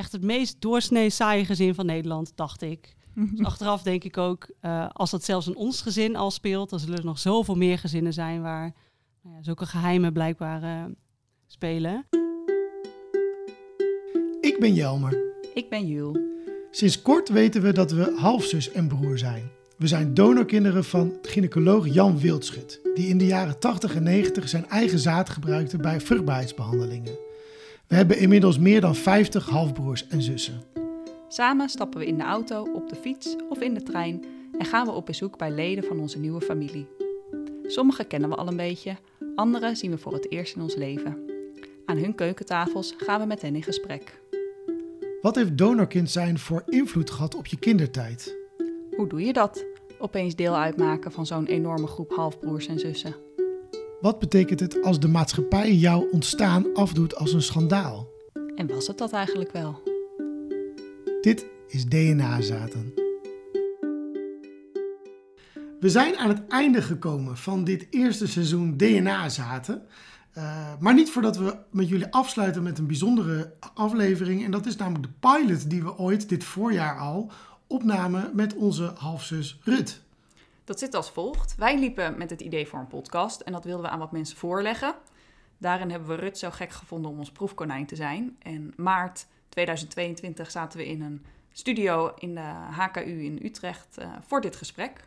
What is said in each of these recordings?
echt het meest doorsnee saaie gezin van Nederland, dacht ik. Dus achteraf denk ik ook, uh, als dat zelfs in ons gezin al speelt, dan zullen er nog zoveel meer gezinnen zijn waar nou ja, zulke geheimen blijkbaar uh, spelen. Ik ben Jelmer. Ik ben Jul. Sinds kort weten we dat we halfzus en broer zijn. We zijn donorkinderen van gynaecoloog Jan Wildschut, die in de jaren 80 en 90 zijn eigen zaad gebruikte bij vruchtbaarheidsbehandelingen. We hebben inmiddels meer dan 50 halfbroers en zussen. Samen stappen we in de auto, op de fiets of in de trein en gaan we op bezoek bij leden van onze nieuwe familie. Sommige kennen we al een beetje, andere zien we voor het eerst in ons leven. Aan hun keukentafels gaan we met hen in gesprek. Wat heeft donorkind zijn voor invloed gehad op je kindertijd? Hoe doe je dat? Opeens deel uitmaken van zo'n enorme groep halfbroers en zussen. Wat betekent het als de maatschappij jouw ontstaan afdoet als een schandaal? En was het dat eigenlijk wel? Dit is DNA-zaten. We zijn aan het einde gekomen van dit eerste seizoen DNA-zaten. Uh, maar niet voordat we met jullie afsluiten met een bijzondere aflevering. En dat is namelijk de pilot die we ooit dit voorjaar al opnamen met onze halfzus Rut. Dat zit als volgt. Wij liepen met het idee voor een podcast en dat wilden we aan wat mensen voorleggen. Daarin hebben we Rut zo gek gevonden om ons proefkonijn te zijn. En maart 2022 zaten we in een studio in de HKU in Utrecht uh, voor dit gesprek.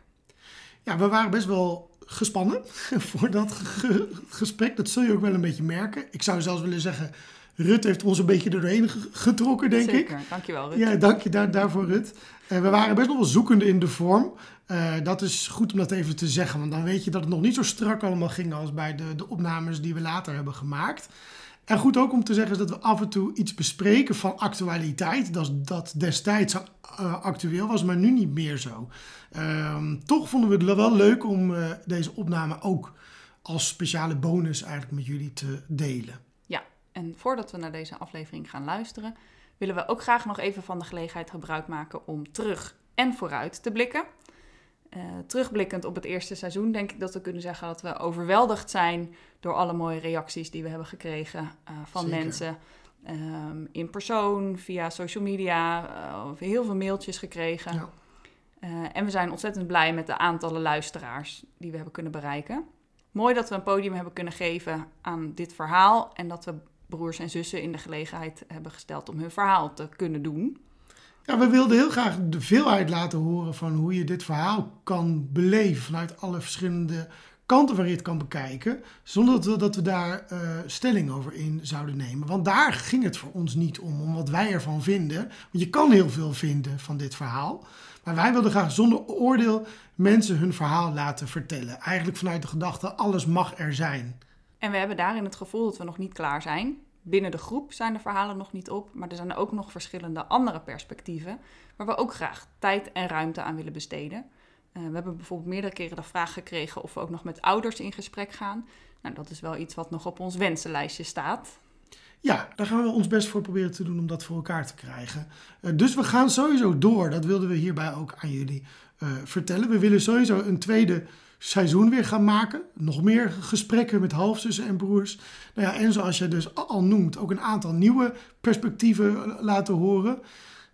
Ja, we waren best wel gespannen voor dat ge gesprek. Dat zul je ook wel een beetje merken. Ik zou zelfs willen zeggen, Rut heeft ons een beetje doorheen getrokken, denk Zeker. ik. Zeker, dankjewel Rut. Ja, dank je daar, daarvoor Rut. Uh, we waren best nog wel zoekende in de vorm. Uh, dat is goed om dat even te zeggen, want dan weet je dat het nog niet zo strak allemaal ging als bij de, de opnames die we later hebben gemaakt. En goed ook om te zeggen is dat we af en toe iets bespreken van actualiteit. Dat, dat destijds uh, actueel was, maar nu niet meer zo. Uh, toch vonden we het wel leuk om uh, deze opname ook als speciale bonus eigenlijk met jullie te delen. En voordat we naar deze aflevering gaan luisteren, willen we ook graag nog even van de gelegenheid gebruik maken om terug en vooruit te blikken. Uh, terugblikkend op het eerste seizoen denk ik dat we kunnen zeggen dat we overweldigd zijn door alle mooie reacties die we hebben gekregen uh, van Zeker. mensen. Um, in persoon, via social media, uh, heel veel mailtjes gekregen. Ja. en we zijn ontzettend blij met de aantallen luisteraars die we hebben kunnen bereiken. Mooi dat we een podium hebben kunnen geven aan dit verhaal en dat we broers en zussen in de gelegenheid hebben gesteld om hun verhaal te kunnen doen. Ja, we wilden heel graag de veelheid laten horen van hoe je dit verhaal kan beleven vanuit alle verschillende kanten waar je het kan bekijken, zonder dat we, dat we daar uh, stelling over in zouden nemen. Want daar ging het voor ons niet om, om wat wij ervan vinden. Want je kan heel veel vinden van dit verhaal. Maar wij wilden graag zonder oordeel mensen hun verhaal laten vertellen. Eigenlijk vanuit de gedachte, alles mag er zijn. En we hebben daarin het gevoel dat we nog niet klaar zijn. Binnen de groep zijn de verhalen nog niet op, maar er zijn ook nog verschillende andere perspectieven waar we ook graag tijd en ruimte aan willen besteden. Uh, we hebben bijvoorbeeld meerdere keren de vraag gekregen of we ook nog met ouders in gesprek gaan. Nou, dat is wel iets wat nog op ons wensenlijstje staat. Ja, daar gaan we ons best voor proberen te doen om dat voor elkaar te krijgen. Uh, dus we gaan sowieso door. Dat wilden we hierbij ook aan jullie uh, vertellen. We willen sowieso een tweede seizoen weer gaan maken. Nog meer gesprekken met halfzussen en broers. Nou ja, en zoals je dus al noemt, ook een aantal nieuwe perspectieven laten horen.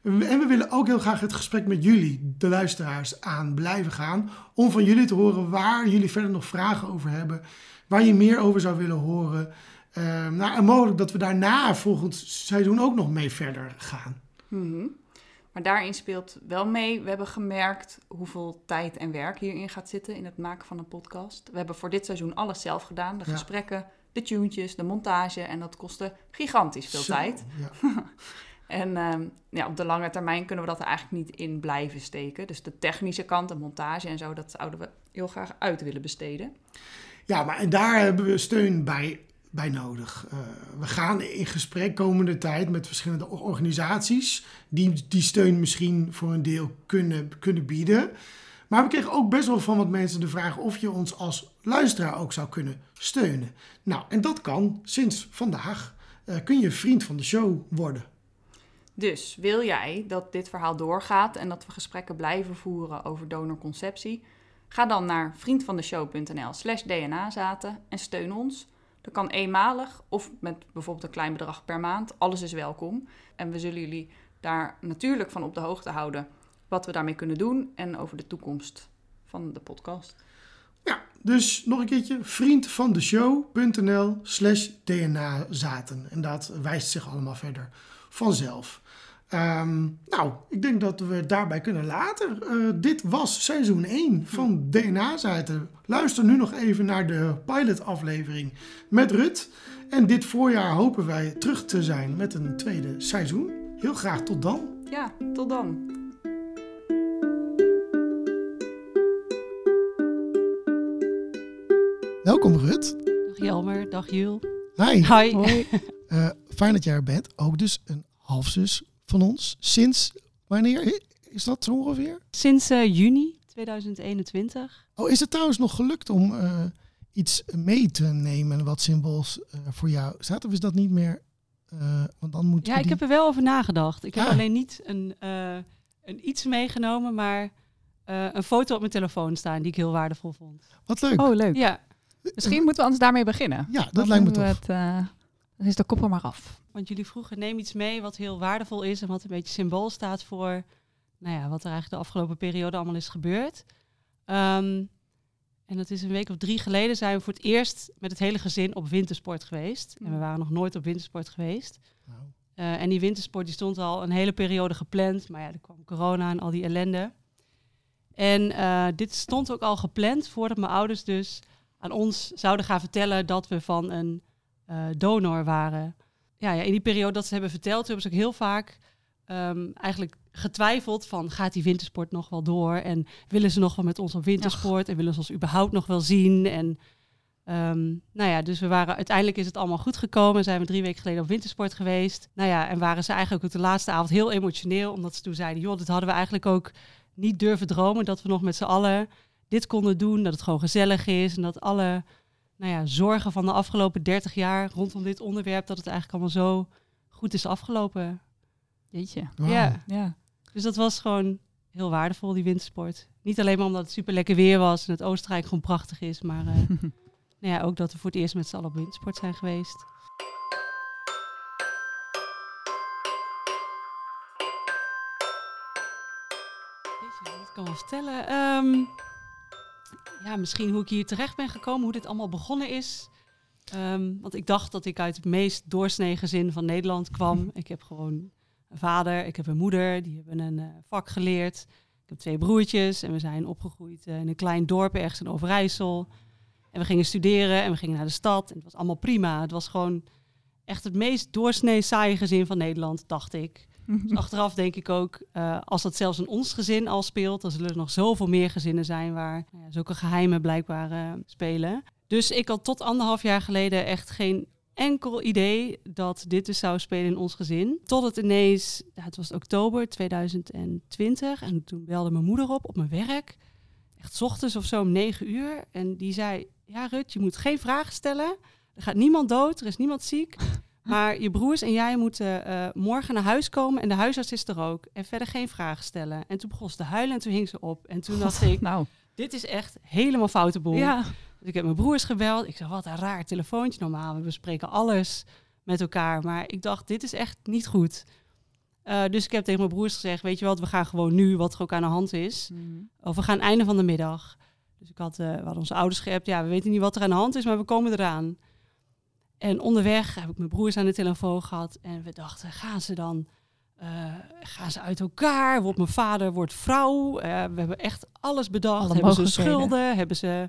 En we willen ook heel graag het gesprek met jullie, de luisteraars, aan blijven gaan. Om van jullie te horen waar jullie verder nog vragen over hebben. Waar je meer over zou willen horen. Uh, nou, en mogelijk dat we daarna volgend seizoen ook nog mee verder gaan. Mm. Maar daarin speelt wel mee. We hebben gemerkt hoeveel tijd en werk hierin gaat zitten in het maken van een podcast. We hebben voor dit seizoen alles zelf gedaan. De ja. gesprekken, de tunetjes, de montage. En dat kostte gigantisch veel Zo, tijd. Ja. en um, ja, op de lange termijn kunnen we dat er eigenlijk niet in blijven steken. Dus de technische kant, de montage en zo, dat zouden we heel graag uit willen besteden. Ja, maar en daar hebben we steun bij bij nodig. Uh, we gaan in gesprek komende tijd met verschillende organisaties die die steun misschien voor een deel kunnen, kunnen bieden. Maar we kregen ook best wel van wat mensen de vraag of je ons als luisteraar ook zou kunnen steunen. Nou, en dat kan sinds vandaag. Uh, kun je vriend van de show worden. Dus wil jij dat dit verhaal doorgaat en dat we gesprekken blijven voeren over donorconceptie? Ga dan naar vriendvandeshow.nl slash dnazaten en steun ons. Dat kan eenmalig of met bijvoorbeeld een klein bedrag per maand. Alles is welkom. En we zullen jullie daar natuurlijk van op de hoogte houden wat we daarmee kunnen doen en over de toekomst van de podcast. Ja, dus nog een keertje vriendvandeshow.nl slash DNA-zaten. En dat wijst zich allemaal verder vanzelf. Ehm, nou, ik denk dat we het daarbij kunnen laten. Eh, dit was seizoen 1 van DNA-zaten. Luister nu nog even naar de pilot-aflevering met Rut. En dit voorjaar hopen wij terug te zijn met een tweede seizoen. Heel graag tot dan. Ja, tot dan. Welkom Rut. Dag Jelmer, dag Jul. Hi. Hi. Uh, fijn dat jij er bent. Ook dus een halfzus van ons. Sinds wanneer is dat zo ongeveer? Sinds uh, juni 2021. Oh, is het trouwens nog gelukt om uh, iets mee te nemen wat symbols voor jou staat? Of is dat niet meer? want dan moet ja, die... ik heb er wel over nagedacht. Ik heb alleen niet een, een iets meegenomen, maar een foto op mijn telefoon staan die ik heel waardevol vond. Wat leuk. Oh, leuk. Ja. Misschien moeten we anders daarmee beginnen. Ja, dat, lijkt me tof. Het, uh, dan is de kop er maar af. Want jullie vroegen, neem iets mee wat heel waardevol is en wat een beetje symbool staat voor nou ja, wat er eigenlijk de afgelopen periode allemaal is gebeurd. Um, en dat is een week of drie geleden zijn we voor het eerst met het hele gezin op wintersport geweest. En we waren nog nooit op wintersport geweest. Wow. Uh, en die wintersport die stond al een hele periode gepland. Maar ja, er kwam corona en al die ellende. En uh, dit stond ook al gepland voordat mijn ouders dus aan ons zouden gaan vertellen dat we van een uh, donor waren. Ja, ja, in die periode dat ze hebben verteld, hebben ze ook heel vaak um, eigenlijk getwijfeld van gaat die wintersport nog wel door en willen ze nog wel met ons op wintersport en willen ze ons überhaupt nog wel zien en um, nou ja, dus we waren uiteindelijk is het allemaal goed gekomen. Zijn we drie weken geleden op wintersport geweest. Nou ja, en waren ze eigenlijk ook de laatste avond heel emotioneel, omdat ze toen zeiden, joh, dit hadden we eigenlijk ook niet durven dromen dat we nog met z'n allen dit konden doen, dat het gewoon gezellig is en dat alle nou ja, zorgen van de afgelopen 30 jaar rondom dit onderwerp, dat het eigenlijk allemaal zo goed is afgelopen. Jeetje. Wow. Ja. ja. Dus dat was gewoon heel waardevol, die wintersport. Niet alleen maar omdat het super lekker weer was en het Oostenrijk gewoon prachtig is, maar uh, nou ja, ook dat we voor het eerst met z'n allen op wintersport zijn geweest. Ik kan wel vertellen. Um, ja, misschien hoe ik hier terecht ben gekomen, hoe dit allemaal begonnen is. Um, want ik dacht dat ik uit het meest doorsnee gezin van Nederland kwam. Ik heb gewoon een vader, ik heb een moeder, die hebben een uh, vak geleerd. Ik heb twee broertjes en we zijn opgegroeid uh, in een klein dorp ergens in Overijssel. En we gingen studeren en we gingen naar de stad. En het was allemaal prima. Het was gewoon echt het meest doorsnee saaie gezin van Nederland, dacht ik. Dus achteraf denk ik ook, uh, als dat zelfs in ons gezin al speelt, dan zullen er nog zoveel meer gezinnen zijn waar ja, zulke geheimen blijkbaar uh, spelen. Dus ik had tot anderhalf jaar geleden echt geen enkel idee dat dit dus zou spelen in ons gezin. Tot het ineens, ja, het was oktober 2020 en toen belde mijn moeder op op mijn werk. Echt 's ochtends of zo om negen uur. En die zei, ja Rut, je moet geen vragen stellen. Er gaat niemand dood, er is niemand ziek. Maar je broers en jij moeten uh, morgen naar huis komen en de huisarts is er ook. En verder geen vragen stellen. En toen begon ze te huilen en toen hing ze op. En toen God, dacht ik, nou. dit is echt helemaal foute boel. Ja. Dus ik heb mijn broers gebeld. Ik zei, wat een raar telefoontje normaal. We bespreken alles met elkaar. Maar ik dacht, dit is echt niet goed. Uh, dus ik heb tegen mijn broers gezegd, weet je wat, we gaan gewoon nu, wat er ook aan de hand is. Mm. Of we gaan einde van de middag. Dus ik had, uh, we hadden onze ouders geappt, ja, we weten niet wat er aan de hand is, maar we komen eraan. En onderweg heb ik mijn broers aan de telefoon gehad. En we dachten, gaan ze dan uh, gaan ze uit elkaar? Wordt mijn vader, wordt vrouw? Uh, we hebben echt alles bedacht. Alle hebben ze schulden? Hebben ze,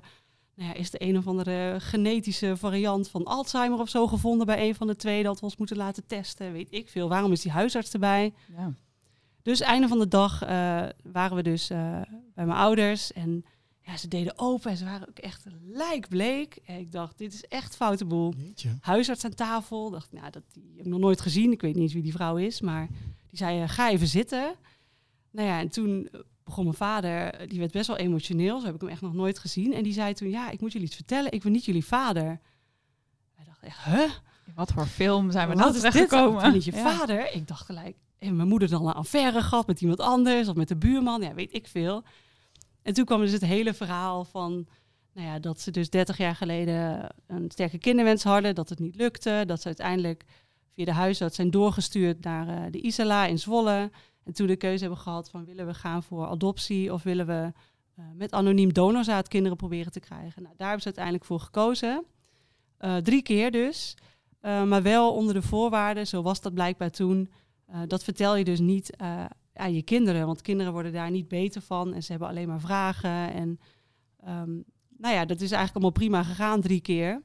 nou ja, is de een of andere genetische variant van Alzheimer of zo gevonden bij een van de twee dat we ons moeten laten testen? Weet ik veel. Waarom is die huisarts erbij? Ja. Dus einde van de dag uh, waren we dus bij mijn ouders en ja, ze deden open en ze waren ook echt lijkbleek. En ik dacht, dit is echt foute boel. Jeetje. Huisarts aan tafel. Dacht, nou, dat die heb ik nog nooit gezien. Ik weet niet eens wie die vrouw is, maar die zei, uh, ga even zitten. Nou ja, en toen begon mijn vader, die werd best wel emotioneel. Zo heb ik hem echt nog nooit gezien. En die zei toen, ja, ik moet jullie iets vertellen. Ik ben niet jullie vader. Wij dachten echt, huh? In wat voor film zijn we nou terechtgekomen? Ik ben niet je vader. Ik dacht gelijk, en mijn moeder dan een affaire gehad met iemand anders of met de buurman. Ja, weet ik veel. En toen kwam dus het hele verhaal van nou ja, dat ze dus 30 jaar geleden een sterke kinderwens hadden, dat het niet lukte, dat ze uiteindelijk via de huisarts zijn doorgestuurd naar eh, de Isala in Zwolle. En toen de keuze hebben gehad van willen we gaan voor adoptie of willen we eh, met anoniem donorzaad kinderen proberen te krijgen. Nou, daar hebben ze uiteindelijk voor gekozen. Eh, drie keer dus. Maar wel onder de voorwaarden, zo was dat blijkbaar toen. Dat vertel je dus niet aan je kinderen, want kinderen worden daar niet beter van en ze hebben alleen maar vragen. En um, nou ja, dat is eigenlijk allemaal prima gegaan drie keer.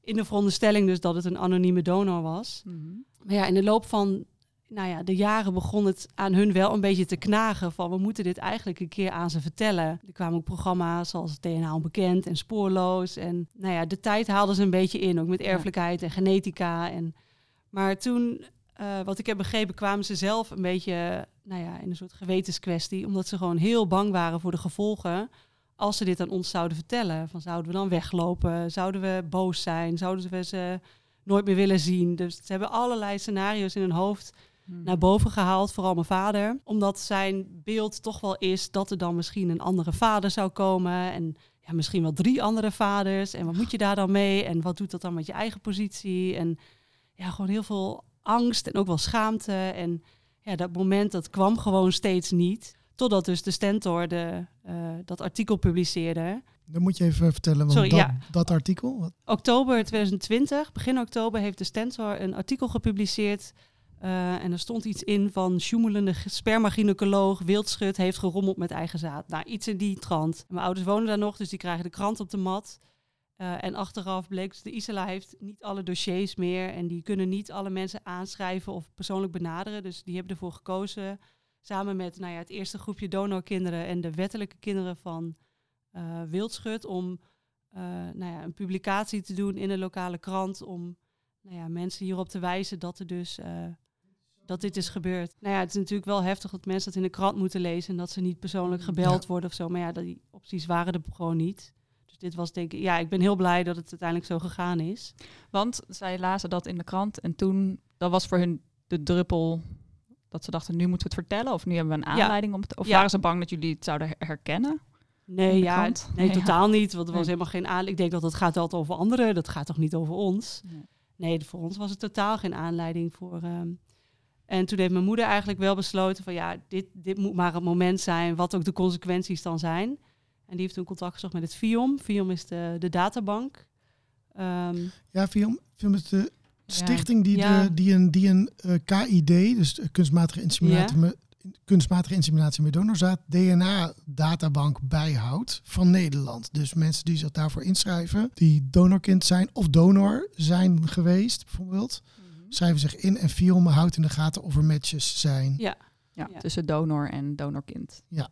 In de veronderstelling dus dat het een anonieme donor was. Mhm. Maar ja, in de loop van nou ja, de jaren begon het aan hun wel een beetje te knagen van we moeten dit eigenlijk een keer aan ze vertellen. Er kwamen ook programma's zoals DNA Onbekend en Spoorloos. En nou ja, de tijd haalden ze een beetje in, ook met erfelijkheid en genetica. En, maar toen, uh, wat ik heb begrepen, kwamen ze zelf een beetje nou ja, in een soort gewetenskwestie. Omdat ze gewoon heel bang waren voor de gevolgen als ze dit aan ons zouden vertellen. Van zouden we dan weglopen? Zouden we boos zijn? Zouden we ze nooit meer willen zien? Dus ze hebben allerlei scenario's in hun hoofd Hmm. naar boven gehaald, vooral mijn vader. Omdat zijn beeld toch wel is dat er dan misschien een andere vader zou komen. En ja, misschien wel drie andere vaders. En wat moet je daar dan mee? En wat doet dat dan met je eigen positie? En ja, gewoon heel veel angst en ook wel schaamte. En ja, dat moment dat kwam gewoon steeds niet. Totdat dus de Stentor de, uh, dat artikel publiceerde. Dan moet je even vertellen, want Sorry, dat, ja. dat artikel... Wat? Oktober 2020, begin oktober, heeft de Stentor een artikel gepubliceerd uh, en er stond iets in van sjoemelende spermagynecoloog Wildschut heeft gerommeld met eigen zaad. Nou, iets in die trant. Mijn ouders wonen daar nog, dus die krijgen de krant op de mat. Uh, en achteraf bleek dus de Isla heeft niet alle dossiers meer en die kunnen niet alle mensen aanschrijven of persoonlijk benaderen. Dus die hebben ervoor gekozen, samen met nou ja, het eerste groepje donorkinderen en de wettelijke kinderen van uh, Wildschut, om nou ja, een publicatie te doen in een lokale krant om nou ja, mensen hierop te wijzen dat er dus dat dit is gebeurd. Nou ja, het is natuurlijk wel heftig dat mensen dat in de krant moeten lezen en dat ze niet persoonlijk gebeld ja. worden of zo. Maar ja, die opties waren er gewoon niet. Dus dit was denk ik, ja, ik ben heel blij dat het uiteindelijk zo gegaan is. Want zij lazen dat in de krant en toen, dat was voor hun de druppel dat ze dachten, nu moeten we het vertellen of nu hebben we een aanleiding ja. om het, of ja. waren ze bang dat jullie het zouden herkennen? Nee, ja, nee, Nee, totaal niet. Want er was helemaal geen aanleiding. Ik denk dat het gaat altijd over anderen. Dat gaat toch niet over ons? Nee. Nee, voor ons was het totaal geen aanleiding voor. Um... En toen heeft mijn moeder eigenlijk wel besloten van ja, dit, dit moet maar het moment zijn, wat ook de consequenties dan zijn. En die heeft toen contact gezocht met het FIOM. FIOM is de, de databank. Um, ja, FIOM, FIOM is de stichting die, Ja. de, die een, die een uh, KID, dus de kunstmatige inseminatie, Ja. kunstmatige inseminatie met donorzaad, DNA-databank bijhoudt van Nederland. Dus mensen die zich daarvoor inschrijven, die donorkind zijn of donor zijn geweest, bijvoorbeeld, schrijven zich in en FIOM houdt in de gaten of er matches zijn. ja, Ja, Ja. tussen donor en donorkind. ja,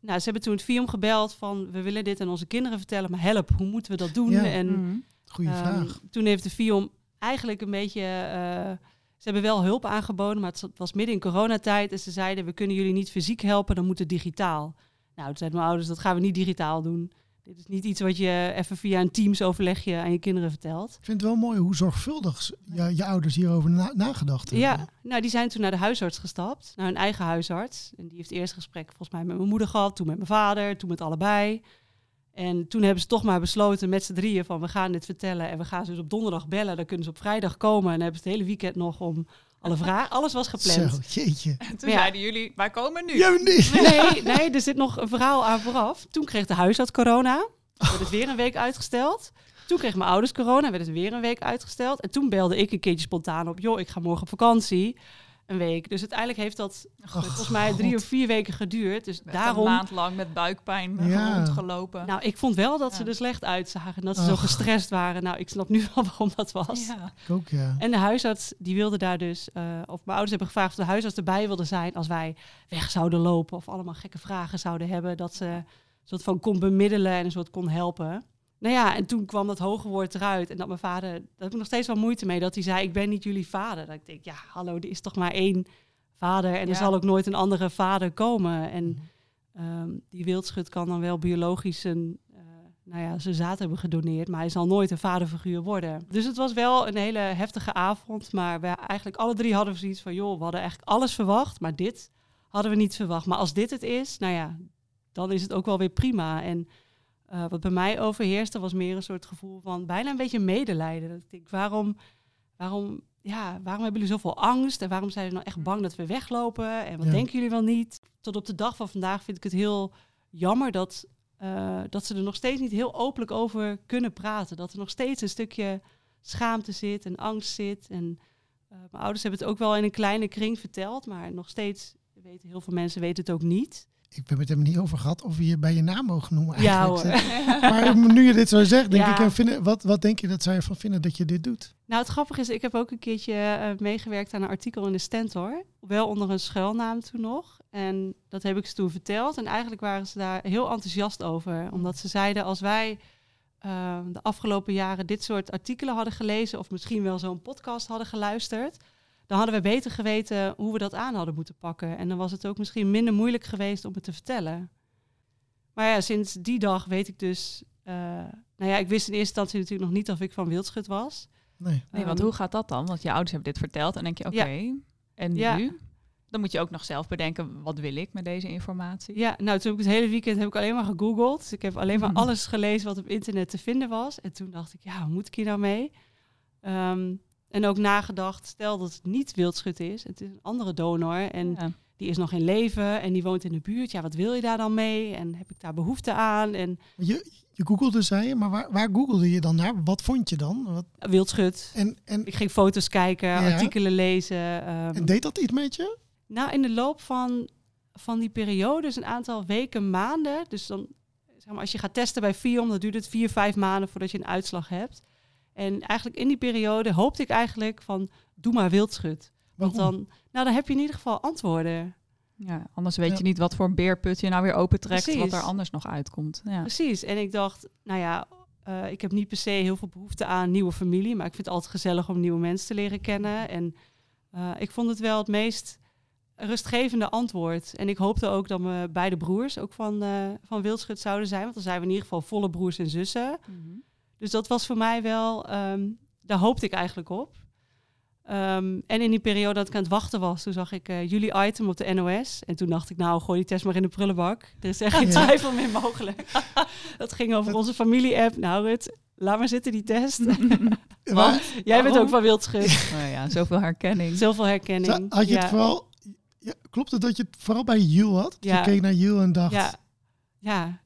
nou, ze hebben toen het FIOM gebeld van we willen dit aan onze kinderen vertellen, maar help, hoe moeten we dat doen? Ja. En Mhm. Goeie Ehm, vraag. Toen heeft de FIOM eigenlijk een beetje... eh, ze hebben wel hulp aangeboden, maar het was midden in coronatijd. En ze zeiden, we kunnen jullie niet fysiek helpen, dan moet het digitaal. Nou, toen zeiden mijn ouders, dat gaan we niet digitaal doen. Dit is niet iets wat je even via een Teams overlegje aan je kinderen vertelt. Ik vind het wel mooi hoe zorgvuldig je, je ouders hierover na- nagedacht hebben. Ja, nou, die zijn toen naar de huisarts gestapt, naar hun eigen huisarts. En die heeft eerst gesprek volgens mij met mijn moeder gehad, toen met mijn vader, toen met allebei. En toen hebben ze toch maar besloten met z'n drieën van we gaan dit vertellen. En we gaan ze dus op donderdag bellen, dan kunnen ze op vrijdag komen. En dan hebben ze het hele weekend nog om alle vragen. Alles was gepland. Zo, jeetje. En toen ja. zeiden jullie, wij komen nu. Ja, niet. Nee, nee, er zit nog een verhaal aan vooraf. Toen kreeg de huisarts corona. Werd het weer een week uitgesteld. Toen kreeg mijn ouders corona. Werd het weer een week uitgesteld. En toen belde ik een keertje spontaan op. Joh, ik ga morgen op vakantie. Een week. Dus uiteindelijk heeft dat volgens mij drie of vier weken geduurd. Dus Met Een daarom... maand lang met buikpijn Ja. rondgelopen. Nou, ik vond wel dat ze Ja. er slecht uitzagen. En dat ze zo gestrest waren. Nou, ik snap nu wel waarom dat was. ja. Ook, ja. En de huisarts die wilde daar dus, eh, of mijn ouders hebben gevraagd of de huisarts erbij wilde zijn als wij weg zouden lopen of allemaal gekke vragen zouden hebben, dat ze een soort van kon bemiddelen en een soort kon helpen. Nou ja, en toen kwam dat hoge woord eruit en dat mijn vader, daar heb ik nog steeds wel moeite mee, dat hij zei, ik ben niet jullie vader. Dat ik denk, ja, hallo, er is toch maar één vader en er zal ook nooit een andere vader komen. En ehm, die wildschut kan dan wel biologisch een, eh, nou ja, zijn zaad hebben gedoneerd, maar hij zal nooit een vaderfiguur worden. Dus het was wel een hele heftige avond, maar we eigenlijk alle drie hadden we zoiets van, joh, we hadden eigenlijk alles verwacht, maar dit hadden we niet verwacht. Maar als dit het is, nou ja, dan is het ook wel weer prima. En Eh, wat bij mij overheerste was meer een soort gevoel van bijna een beetje medelijden. Dat ik denk, waarom, waarom, ja, waarom hebben jullie zoveel angst? En waarom zijn jullie nou echt bang dat we weglopen? En wat Ja. denken jullie wel niet? Tot op de dag van vandaag vind ik het heel jammer dat, eh, dat ze er nog steeds niet heel openlijk over kunnen praten. Dat er nog steeds een stukje schaamte zit en angst zit. En eh, mijn ouders hebben het ook wel in een kleine kring verteld, maar nog steeds weten heel veel mensen weten het ook niet. Ik heb het hem niet over gehad of we je bij je naam mogen noemen Ja eigenlijk. hoor. Maar nu je dit zo zegt, denk Ja. ik, eh, wat, wat denk je dat zij ervan vinden dat je dit doet? Nou, het grappige is, ik heb ook een keertje eh, meegewerkt aan een artikel in de Stentor. Wel onder een schuilnaam toen nog. En dat heb ik ze toen verteld. En eigenlijk waren ze daar heel enthousiast over. Omdat ze zeiden, als wij eh, de afgelopen jaren dit soort artikelen hadden gelezen... of misschien wel zo'n podcast hadden geluisterd... dan hadden we beter geweten hoe we dat aan hadden moeten pakken. En dan was het ook misschien minder moeilijk geweest om het te vertellen. Maar ja, sinds die dag weet ik dus... eh, nou ja, ik wist in eerste instantie natuurlijk nog niet of ik van Wildschut was... Nee. Nee, want Ehm, hoe gaat dat dan? Want je ouders hebben dit verteld en denk je, oké, Ja. en Ja. nu? Dan moet je ook nog zelf bedenken, wat wil ik met deze informatie? Ja, nou toen heb ik het hele weekend heb ik alleen maar gegoogeld. Ik heb alleen maar Mhm. alles gelezen wat op internet te vinden was. En toen dacht ik, ja, hoe moet ik hier nou mee? Ehm, en ook nagedacht, stel dat het niet wildschut is. Het is een andere donor en Ja. die is nog in leven en die woont in de buurt. Ja, wat wil je daar dan mee? En heb ik daar behoefte aan? En Je, je googelde, zei je, maar waar, waar googelde je dan naar? Wat vond je dan? Wat, wildschut. en, en, Ik ging foto's kijken, Ja. artikelen lezen. ehm, en deed dat iets met je? Nou, in de loop van, van die periode, dus een aantal weken, maanden. Dus dan, zeg maar, als je gaat testen bij FIOM, dan duurt het vier, vijf maanden voordat je een uitslag hebt. En eigenlijk in die periode hoopte ik eigenlijk van, doe maar wildschut. Want Waarom? dan, nou, dan heb je in ieder geval antwoorden. Ja, anders weet Ja. je niet wat voor beerput je nou weer opentrekt, wat er anders nog uitkomt. Ja. Precies. En ik dacht, nou ja, eh, ik heb niet per se heel veel behoefte aan nieuwe familie. Maar ik vind het altijd gezellig om nieuwe mensen te leren kennen. En eh, ik vond het wel het meest rustgevende antwoord. En ik hoopte ook dat mijn beide broers ook van, eh van Wildschut zouden zijn. Want dan zijn we in ieder geval volle broers en zussen. Mhm. Dus dat was voor mij wel, ehm, daar hoopte ik eigenlijk op. Ehm, en in die periode dat ik aan het wachten was, toen zag ik eh, jullie item op de NOS. En toen dacht ik, nou, gooi die test maar in de prullenbak. Er is echt geen Ja. twijfel meer mogelijk. dat ging over onze familie-app. Nou, Rut, laat maar zitten die test. Jij bent ook van Wildschut. Nou ja, zoveel herkenning. Zoveel herkenning. Had je ja. het vooral... Ja, klopt het dat je het vooral bij Jules had? Dat Ja. Je keek naar Jules en dacht... Ja. ja.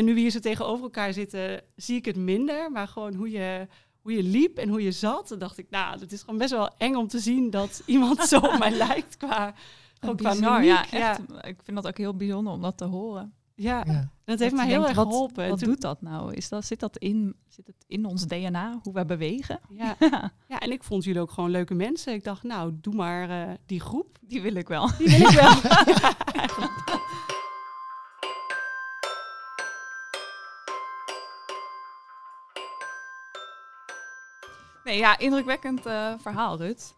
En nu we hier zo tegenover elkaar zitten, zie ik het minder. Maar gewoon hoe je, hoe je liep en hoe je zat, dan dacht ik, nou, het is gewoon best wel eng om te zien dat iemand zo op mij lijkt qua, qua Bizar, ja, Ja, echt. Ik vind dat ook heel bijzonder om dat te horen. ja. Ja. En dat heeft Dat mij heel denkt, erg wat- geholpen. En Wat toen- doet dat nou? Is dat, zit dat in, zit het in ons DNA, hoe wij bewegen? Ja. ja, en ik vond jullie ook gewoon leuke mensen. Ik dacht, nou, doe maar eh, die groep. Die wil ik wel. Die wil ik wel. Nee, ja, indrukwekkend eh, verhaal, Rut.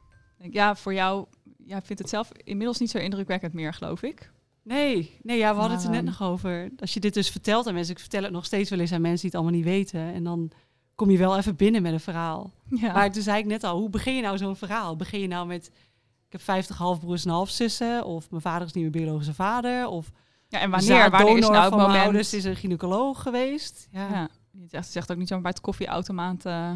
Ja, voor jou, jij vindt het zelf inmiddels niet zo indrukwekkend meer, geloof ik. Nee, nee ja, we hadden het er net Maar, nog over. Als je dit dus vertelt aan mensen, ik vertel het nog steeds wel eens aan mensen die het allemaal niet weten. En dan kom je wel even binnen met een verhaal. Ja. Maar toen zei ik net al, hoe begin je nou zo'n verhaal? Begin je nou met, ik heb 50 halfbroers en halfzussen, of mijn vader is niet mijn biologische vader, of ja, en wanneer, wanneer is nou het van mijn moment? ouders is een gynaecoloog geweest. Ja. Ja. Je zegt, zegt ook niet zo bij het koffieautomaat. eh,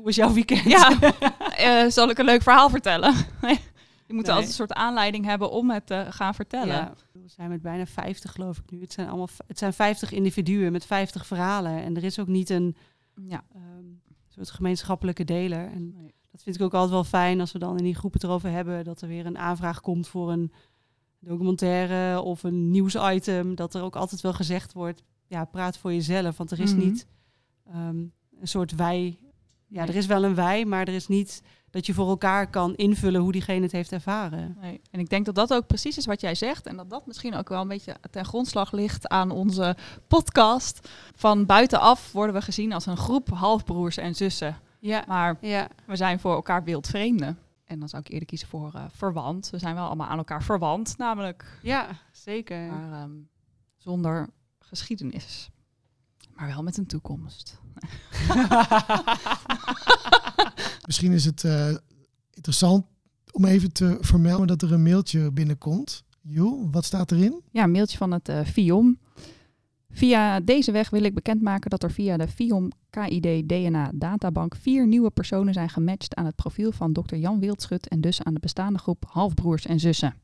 Hoe was jouw weekend? ja, eh, zal ik een leuk verhaal vertellen? je moet Nee. altijd een soort aanleiding hebben om het te gaan vertellen. Ja, we zijn met bijna 50 geloof ik nu. Het zijn allemaal, het zijn 50 individuen met 50 verhalen. En er is ook niet een Ja. ehm, soort gemeenschappelijke deler. En Nee. dat vind ik ook altijd wel fijn als we dan in die groepen het erover hebben. Dat er weer een aanvraag komt voor een documentaire of een nieuwsitem. Dat er ook altijd wel gezegd wordt, ja, praat voor jezelf. Want er is Mhm. niet ehm, een soort wij. Ja, er is wel een wij, maar er is niet dat je voor elkaar kan invullen hoe diegene het heeft ervaren. Nee. En ik denk dat dat ook precies is wat jij zegt. En dat dat misschien ook wel een beetje ten grondslag ligt aan onze podcast. Van buitenaf worden we gezien als een groep halfbroers en zussen. Ja, Maar ja. we zijn voor elkaar wildvreemden. En dan zou ik eerder kiezen voor eh, verwant. We zijn wel allemaal aan elkaar verwant, namelijk. Ja, zeker. Maar ehm, zonder geschiedenis. Maar wel met een toekomst. Misschien is het eh, interessant om even te vermelden dat er een mailtje binnenkomt. Jules, wat staat erin? Ja, een mailtje van het eh FIOM. Via deze weg wil ik bekendmaken dat er via de FIOM KID DNA databank vier nieuwe personen zijn gematcht aan het profiel van Dr. Jan Wildschut en dus aan de bestaande groep halfbroers en zussen.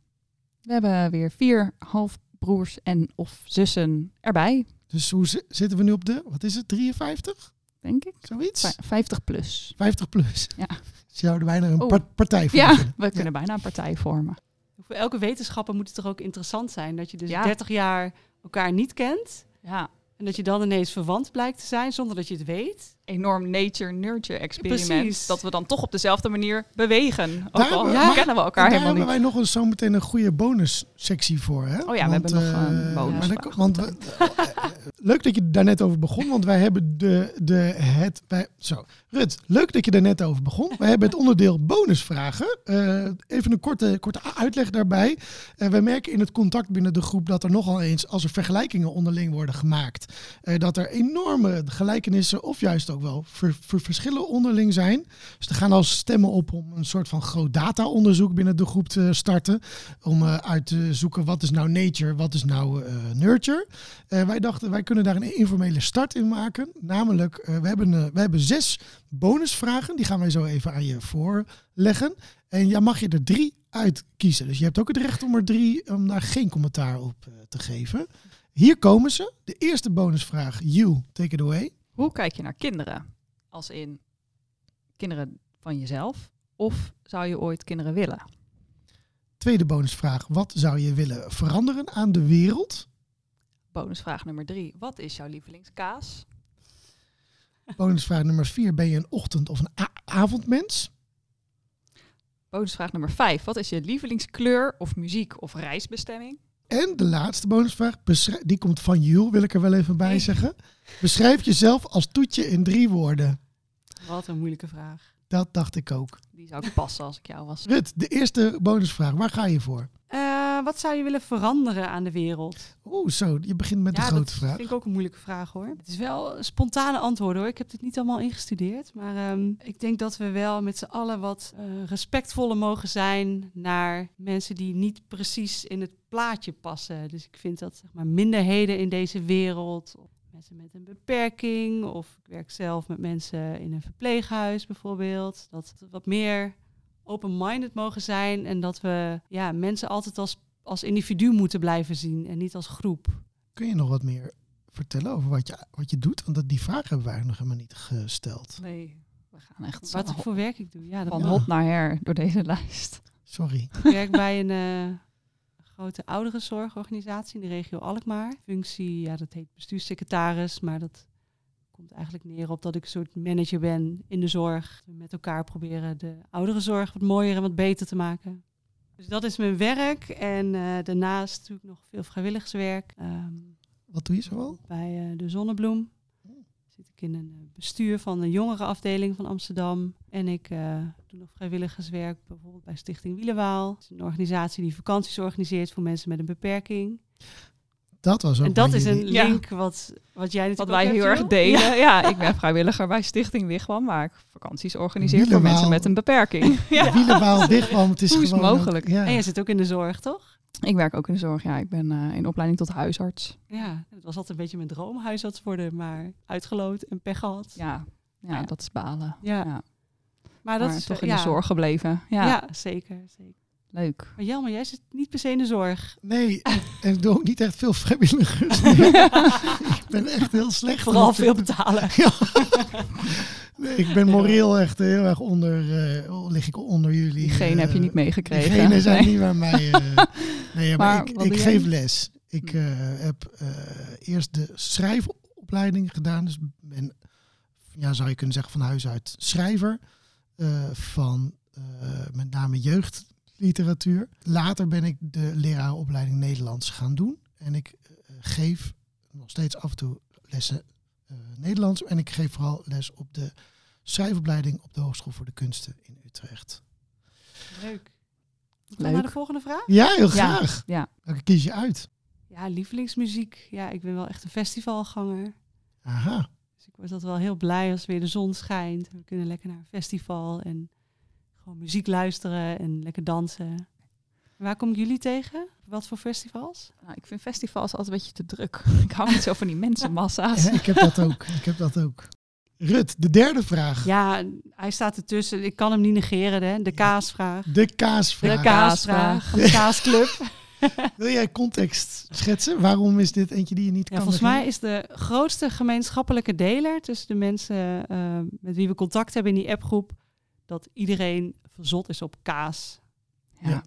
We hebben weer vier halfbroers en of zussen erbij, Dus hoe zi- zitten we nu op de, wat is het, 53? denk ik. Zoiets? Vij- 50 plus. 50 plus. Ja. Ze zouden bijna een Oh. par- partij voor Ja, we kunnen bijna een partij vormen. Voor elke wetenschapper moet het toch ook interessant zijn dat je dus Ja. 30 jaar elkaar niet kent. Ja, En dat je dan ineens verwant blijkt te zijn zonder dat je het weet. Enorm nature-nurture experiment. Precies. Dat we dan toch op dezelfde manier bewegen. Ook Daar al hebben we- kennen we En elkaar daar helemaal hebben niet. wij nog eens zo meteen een goede bonussectie voor. Hè? Oh ja, we hebben nog eh, een maar dan- want we, eh, leuk dat je daar net over begon, want wij hebben de, de het. Wij, zo, Rut, leuk dat je daar net over begon. Wij hebben het onderdeel bonusvragen. Eh, even een korte, korte uitleg daarbij. Eh, wij merken in het contact binnen de groep dat er nogal eens, als er vergelijkingen onderling worden gemaakt, eh, dat er enorme gelijkenissen of juist wel ver- ver- verschillen onderling zijn. Dus er gaan al stemmen op om een soort van groot data-onderzoek binnen de groep te starten. Om eh, uit te zoeken wat is nou nature, wat is nou eh, nurture. Eh, wij dachten, wij kunnen daar een informele start in maken. Namelijk, we, hebben, we hebben zes bonusvragen. Die gaan wij zo even aan je voorleggen. En ja, mag je er drie uitkiezen. Dus je hebt ook het recht om er drie, om daar geen commentaar op te geven. Hier komen ze. De eerste bonusvraag, you, take it away. Hoe kijk je naar kinderen? Als in kinderen van jezelf? Of zou je ooit kinderen willen? Tweede bonusvraag, wat zou je willen veranderen aan de wereld? Bonusvraag nummer drie. Wat is jouw lievelingskaas? Bonusvraag nummer vier, ben je een ochtend- of een avondmens? Bonusvraag nummer vijf. Wat is je lievelingskleur of muziek of reisbestemming? En de laatste bonusvraag, die komt van Jules, wil ik er wel even bij zeggen. Beschrijf jezelf als toetje in drie woorden. Wat een moeilijke vraag. Dat dacht ik ook. Die zou ik passen als ik jou was. Rut, de eerste bonusvraag, waar ga je voor? Eh, wat zou je willen veranderen aan de wereld? Oeh, zo, je begint met de grote dat vraag. vind ik ook een moeilijke vraag hoor. Het is wel spontane antwoorden hoor. Ik heb dit niet allemaal ingestudeerd. Maar ehm, ik denk dat we wel met z'n allen wat eh, respectvoller mogen zijn naar mensen die niet precies in het plaatje passen. Dus ik vind dat zeg maar, minderheden in deze wereld, mensen met een beperking, of ik werk zelf met mensen in een verpleeghuis bijvoorbeeld, dat we wat meer open-minded mogen zijn en dat we ja, mensen altijd als, als individu moeten blijven zien en niet als groep. Kun je nog wat meer vertellen over wat je, wat je doet? Want dat, die vraag hebben eigenlijk nog helemaal niet gesteld. Nee, we gaan echt Wat voor werk ik doe. Ja, dat van Ja. hot naar her door deze lijst. Sorry. Ik werk bij een eh, grote ouderenzorgorganisatie in de regio Alkmaar. Functie, ja, dat heet bestuurssecretaris, maar dat komt eigenlijk neer op dat ik een soort manager ben in de zorg. We met elkaar proberen de ouderenzorg wat mooier en wat beter te maken. Dus dat is mijn werk en eh, daarnaast doe ik nog veel vrijwilligerswerk. Ehm, Wat doe je zoal? bij eh, de Zonnebloem. Zit ik in een eh, bestuur van de jongerenafdeling van Amsterdam. En ik doe nog vrijwilligerswerk bijvoorbeeld bij Stichting Wielenwaal. Dat is een organisatie die vakanties organiseert voor mensen met een beperking. Dat was ook en dat is een Ja. link wat, wat jij Wat wij heel erg delen. Ja. ik ben vrijwilliger bij Stichting Wigwam, waar ik vakanties organiseer voor mensen met een beperking. ja. Wielenwaal want het is Hoe is het gewoon ook- mogelijk? ja. En je zit ook in de zorg, toch? Ik werk ook in de zorg. Ja, ik ben eh, in opleiding tot huisarts. Ja, het was altijd een beetje mijn droom huisarts worden, maar uitgeloot en pech gehad. Ja, ja, Ja. dat is balen. Ja. Ja. maar Maar dat is toch in ja, de zorg gebleven. Ja, Ja, zeker, zeker. Leuk. Maar Jelmer, jij zit niet per se in de zorg. Nee, en ik doe ook niet echt veel vrijwilligers. ik ben echt heel slecht. Vooral veel betalen. Ja. Nee, ik ben moreel echt heel erg onder, eh, lig ik onder jullie. Diegene heb je eh, niet meegekregen. Diegene zijn Nee. niet bij mij. eh, nee, maar, Maar ik, ik geef jij? les. Ik eh, heb eh, eerst de schrijfopleiding gedaan. Dus ben, ja, zou je kunnen zeggen, van huis uit schrijver. eh, van eh, met name jeugdliteratuur. Later ben ik de leraaropleiding Nederlands gaan doen. En ik eh, geef nog steeds af en toe lessen eh, Nederlands. En ik geef vooral les op de schrijfopleiding op de Hogeschool voor de Kunsten in Utrecht. Leuk. Leuk. naar de volgende vraag. Ja, heel Ja, graag. ja. Welke kies je uit? Ja, lievelingsmuziek. Ja, ik ben wel echt een festivalganger. Aha. Dus ik word altijd wel heel blij als weer de zon schijnt. We kunnen lekker naar een festival en gewoon muziek luisteren en lekker dansen. Waar komen jullie tegen? Wat voor festivals? Nou, ik vind festivals altijd een beetje te druk. Ik hou niet zo van die mensenmassa's. Ja, ik heb dat ook. Ik heb dat ook. Rut, de derde vraag. Ja, hij staat ertussen. Ik kan hem niet negeren, hè? De kaasvraag. De kaasvraag. De kaasvraag. De kaasclub. Wil jij context schetsen? Waarom is dit eentje die je niet Ja, kan volgens mij is de grootste gemeenschappelijke deler tussen de mensen eh, met wie we contact hebben in die appgroep dat iedereen verzot is op kaas. Ja.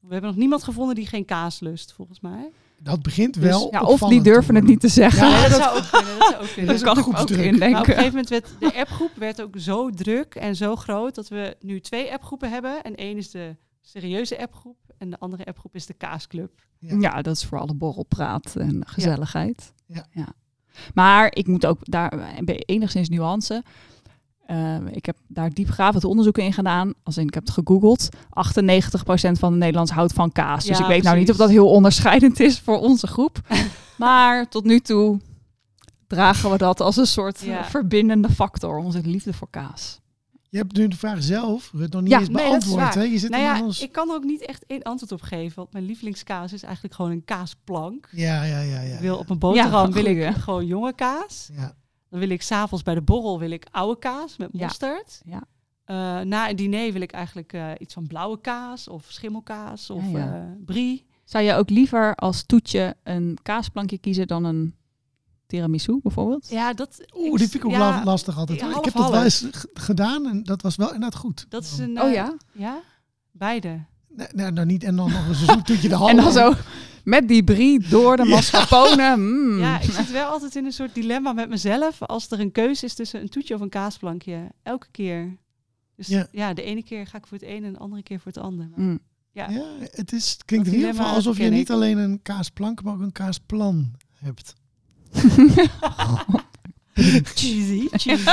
We hebben nog niemand gevonden die geen kaas lust, volgens mij. Dat begint Dus- wel Ja, of die durven het niet te zeggen. Ja, dat, dat- zou ook kunnen. Dat zou ook kunnen. Dat is kan ook ik ook Maar op een gegeven moment werd de appgroep werd ook zo druk en zo groot dat we nu twee appgroepen hebben. En één is de serieuze appgroep en de andere appgroep is de kaasclub. Ja. Ja, dat is voor alle borrelpraat en gezelligheid. Ja. Maar ik moet ook daar bij enigszins nuance. Eh, ik heb daar diepgravend onderzoeken in gedaan. Als in, ik heb het gegoogeld. 98% van de Nederlanders houdt van kaas. dus Ja, ik weet nou niet of dat heel onderscheidend is voor onze groep. maar tot nu toe dragen we dat als een soort Ja. verbindende factor. Onze liefde voor kaas. Je hebt nu de vraag zelf, Rut, nog niet Ja, eens beantwoord. hè? Je zit Nou ja, eens- ik kan er ook niet echt één antwoord op geven. Want mijn lievelingskaas is eigenlijk gewoon een kaasplank. Ja, ja, ja. ja, Ik wil op een boterham wil ik gewoon jonge kaas. Ja. Dan wil ik s'avonds bij de borrel wil ik oude kaas met mosterd. Ja. Eh, na een diner wil ik eigenlijk eh, iets van blauwe kaas of schimmelkaas of Ja, ja. eh, brie. Zou je ook liever als toetje een kaasplankje kiezen dan een tiramisu bijvoorbeeld? Ja, dat, Oeh, die vind ik ook la- lastig altijd. ja, ik heb dat wel eens gedaan en dat was wel inderdaad goed. Dat is een. Oh ja? Ja, beide. Nee, nee, nou niet en dan nog eens een zoettoetje de halve. En dan zo met die brie door de mascarpone. mm. Ja, ik zit wel altijd in een soort dilemma met mezelf. Als er een keuze is tussen een toetje of een kaasplankje. Elke keer. Dus Ja. ja, de ene keer ga ik voor het ene en de andere keer voor het andere. Maar- Mm. Ja. Ja, het, is, het klinkt in ieder geval alsof je niet ik. alleen een kaasplank, maar ook een kaasplan hebt. Cheesy, cheesy.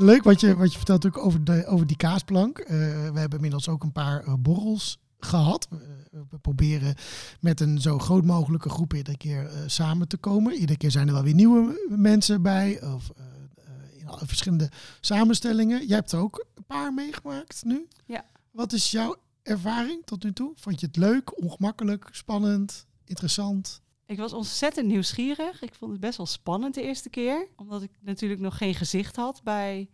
Leuk wat je, wat je vertelt ook over, de, over die kaasplank. Eh, we hebben inmiddels ook een paar eh, borrels gehad. We, we proberen met een zo groot mogelijke groep iedere keer eh, samen te komen. Iedere keer zijn er wel weer nieuwe mensen bij. Of eh, eh, in alle verschillende samenstellingen. Jij hebt er ook een paar meegemaakt nu. Ja. Wat is jouw ervaring tot nu toe? Vond je het leuk, ongemakkelijk, spannend, interessant? Ik was ontzettend nieuwsgierig. Ik vond het best wel spannend de eerste keer. Omdat ik natuurlijk nog geen gezicht had bij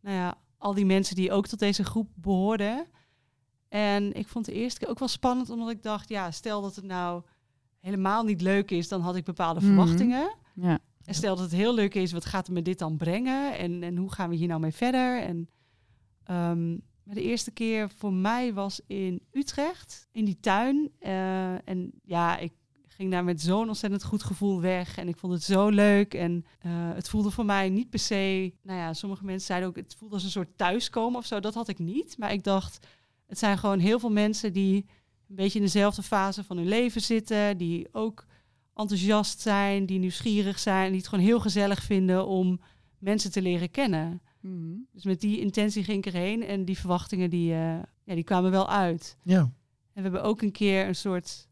nou ja, al die mensen die ook tot deze groep behoorden. En ik vond de eerste keer ook wel spannend, omdat ik dacht, ja, stel dat het nou helemaal niet leuk is, dan had ik bepaalde Mhm. verwachtingen. Ja. En stel dat het heel leuk is, wat gaat me dit dan brengen? En, en hoe gaan we hier nou mee verder? En ehm, maar de eerste keer voor mij was in Utrecht, in die tuin. Eh, en ja, ik ging daar met zo'n ontzettend goed gevoel weg. En ik vond het zo leuk. En eh, het voelde voor mij niet per se... Nou ja, sommige mensen zeiden ook, het voelde als een soort thuiskomen of zo. Dat had ik niet. Maar ik dacht, het zijn gewoon heel veel mensen die een beetje in dezelfde fase van hun leven zitten. Die ook enthousiast zijn, die nieuwsgierig zijn. Die het gewoon heel gezellig vinden om mensen te leren kennen. Mhm. Dus met die intentie ging ik erheen. En die verwachtingen die, eh, ja, die kwamen wel uit. Ja. En we hebben ook een keer een soort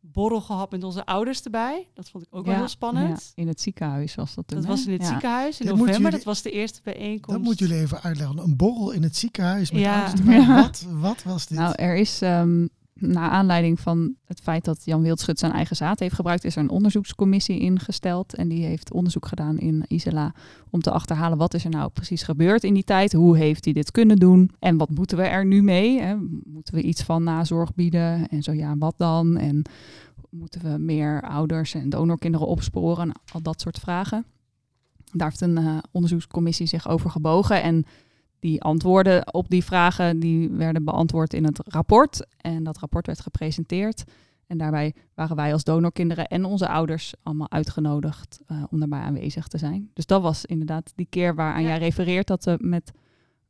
borrel gehad met onze ouders erbij. Dat vond ik ook wel heel spannend. ja, in het ziekenhuis was dat toen. Dat hè? was in het Ja. ziekenhuis in Dat november. jullie- Dat was de eerste bijeenkomst. Dat moeten jullie even uitleggen. Een borrel in het ziekenhuis met Ja. ouders erbij. Ja. Wat, wat was dit? Nou, er is ehm naar aanleiding van het feit dat Jan Wildschut zijn eigen zaad heeft gebruikt, is er een onderzoekscommissie ingesteld. En die heeft onderzoek gedaan in Isela om te achterhalen wat is er nou precies gebeurd in die tijd. Hoe heeft hij dit kunnen doen? En wat moeten we er nu mee? Hè? Moeten we iets van nazorg bieden? En zo ja, wat dan? En moeten we meer ouders en donorkinderen opsporen? Al dat soort vragen. Daar heeft een eh, onderzoekscommissie zich over gebogen. En die antwoorden op die vragen die werden beantwoord in het rapport. En dat rapport werd gepresenteerd. En daarbij waren wij als donorkinderen en onze ouders allemaal uitgenodigd eh, om daarbij aanwezig te zijn. Dus dat was inderdaad die keer waaraan Ja. jij refereert dat we met